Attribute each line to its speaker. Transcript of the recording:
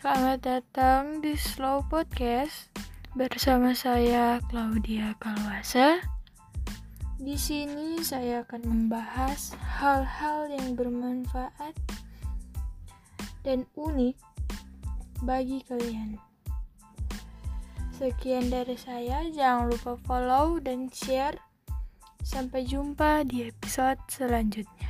Speaker 1: Selamat datang di Slow Podcast bersama saya Claudia Kalwasa. Di sini saya akan membahas hal-hal yang bermanfaat dan unik bagi kalian. Sekian dari saya, jangan lupa follow dan share. Sampai jumpa di episode selanjutnya.